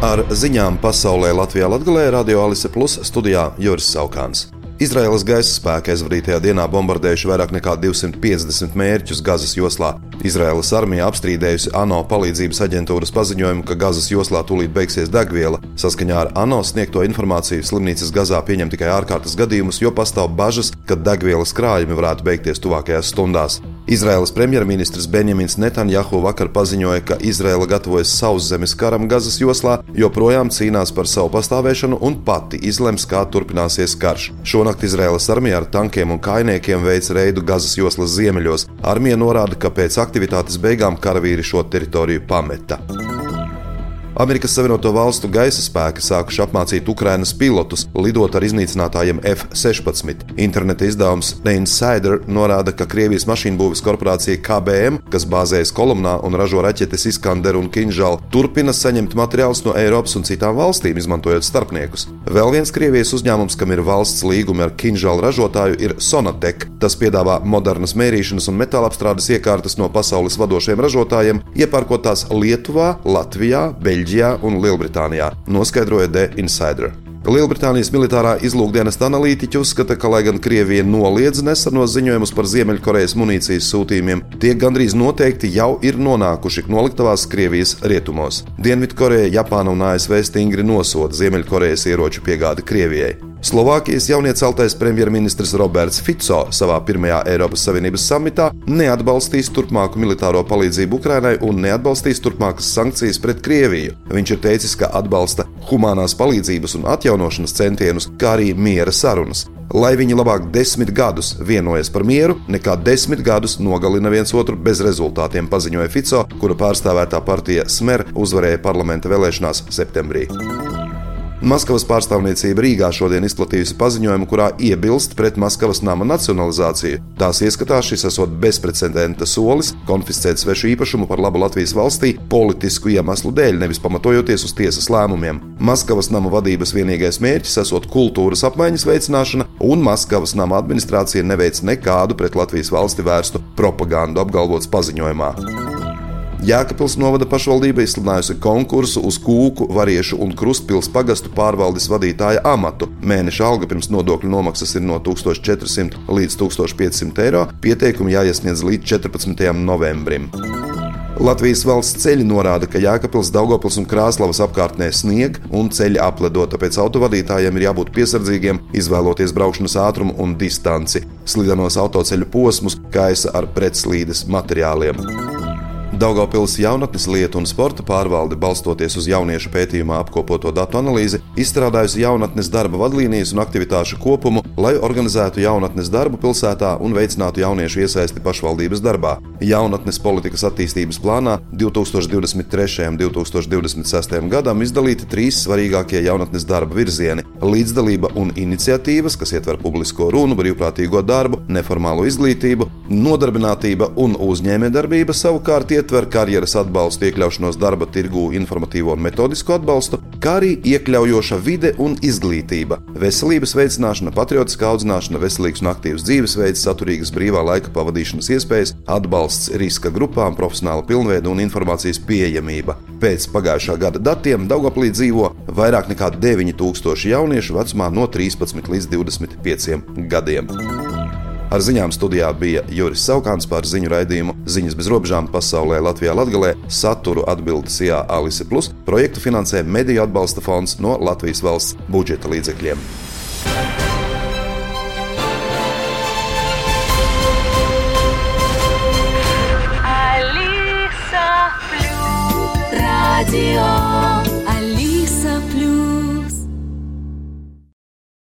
Ar ziņām pasaulē Latvijā Latvijā Radio Alise Plus studijā Juris Saukāns. Izraēlas gaisa spēki aizvadītajā dienā bombardējuši vairāk nekā 250 mērķus Gazas joslā. Izraēlas armija apstrīdējusi ANO palīdzības aģentūras paziņojumu, ka Gazas joslā tūlīt beigsies degviela. Saskaņā ar ANO sniegto informāciju slimnīcas Gazā pieņem tikai ārkārtas gadījumus, jo pastāv bažas, ka degvielas krājumi varētu beigties tuvākajās stundās. Izraēlas premjerministrs Benjamins Netanjahu vakar paziņoja, ka Izraela gatavojas sauszemes karam Gazas joslā, joprojām cīnās par savu pastāvēšanu un pati izlems, kā turpināsies karš. Šonakt Izraēlas armija ar tankiem un kainiekiem veic reidu Gazas joslas ziemeļos. Armija norāda, ka pēc aktivitātes beigām karavīri šo teritoriju pameta. Amerikas Savienoto Valstu gaisa spēki sākuši apmācīt Ukrainas pilotus lidot ar iznīcinātājiem F-16. Interneta izdevums The Insider norāda, ka Krievijas mašīnbūves korporācija KBM, kas bāzējas kolumnā un ražo raķetes Iskander un Kinžālu, turpina saņemt materiālus no Eiropas un citām valstīm, izmantojot starpniekus. Vēl viens Krievijas uzņēmums, kam ir valsts līgumi ar Kinžālu ražotāju, ir Sonatek. Tas piedāvā modernas mērīšanas un metāla apstrādes iekārtas no pasaules vadošiem ražotājiem, iepērkot tās Lietuvā, Latvijā, Beļģijā. Beļģijā un Lielbritānijā, noskaidroja The Insider. Lielbritānijas militārā izlūkdienesta analītiķi uzskata, ka, lai gan Krievija noliedz nesenos ziņojumus par Ziemeļkorejas munīcijas sūtījumiem, tie gandrīz noteikti jau ir nonākuši noliktavās Krievijas rietumos. Dienvidkoreja, Japāna un ASV stingri nosoda Ziemeļkorejas ieroču piegādi Krievijai. Slovākijas jaunieceltais premjerministrs Roberts Fico savā pirmajā Eiropas Savienības samitā neatbalstīs turpmāku militāro palīdzību Ukrainai un neatbalstīs turpmākas sankcijas pret Krieviju. Viņš ir teicis, ka atbalsta humanās palīdzības un atjaunošanas centienus, kā arī miera sarunas. Lai viņi labāk desmit gadus vienojas par mieru, nekā desmit gadus nogalina viens otru bez rezultātiem, paziņoja Fico, kura pārstāvētā partija Smer uzvarēja parlamenta vēlēšanās septembrī. Maskavas pārstāvniecība Rīgā šodien izplatījusi paziņojumu, kurā iebilst pret Maskavas nama nacionalizāciju. Tās ieskatā šis esot bezprecedenta solis konfiscēt svešu īpašumu par labu Latvijas valstī politisku iemeslu dēļ, nevis pamatojoties uz tiesas lēmumiem. Maskavas nama vadības vienīgais mērķis esot kultūras apmaiņas veicināšana, un Maskavas nama administrācija neveic nekādu pret Latvijas valsti vērstu propagandu, apgalvots paziņojumā. Jēkabpils novada pašvaldība izsludinājusi konkursu uz kūku, variešu un krustpils pagastu pārvaldes vadītāja amatu. Mēneša alga pirms nodokļu nomaksas ir no 1400 līdz 1500 eiro. Pieteikumi jāiesniedz līdz 14. novembrim. Latvijas valsts ceļi norāda, ka Jēkabils, Daugopils un Krāslavas apkārtnē snieg un ceļi apledo, tāpēc autovadītājiem ir jābūt piesardzīgiem, izvēloties braukšanas ātrumu un distanci. Slidenos autoceļu posmus kaisa ar pretslīdes materiāliem. Daugopils jaunatnes lietu un sporta pārvalde, balstoties uz jauniešu pētījumā apkopoto datu analīzi, izstrādājusi jaunatnes darba vadlīnijas un aktivitāšu kopumu, lai organizētu jaunatnes darbu pilsētā un veicinātu jauniešu iesaisti pašvaldības darbā. Jaunatnes politikas attīstības plānā 2023. un 2026. gadam izdalīti trīs svarīgākie jaunatnes darba virzieni - līdzdalība un iniciatīvas, kas ietver publisko runu, brīvprātīgo darbu, neformālo izglītību, nodarbinātība un uzņēmējdarbība savukārt ietver ietver karjeras atbalstu, iekļaušanos darba tirgū, informatīvo un metodisko atbalstu, kā arī iekļaujoša vide un izglītība, veselības veicināšana, patriotiskā audzināšana, veselīgs un aktīvs dzīvesveids, saturīgas brīvā laika pavadīšanas iespējas, atbalsts riska grupām, profesionāla pilnveida un informācijas pieejamība. Pēc pagājušā gada datiem Daugoplī dzīvo vairāk nekā 9000 jauniešu vecumā no 13 līdz 25 gadiem. Ar ziņām studijā bija Juris Saukāns par ziņu raidījumu Ziņas bez robežām pasaulē Latvijā Latgalē saturu atbildes Jā Alise Plus. Projektu finansē Mediju atbalsta fonds no Latvijas valsts budžeta līdzekļiem. Radio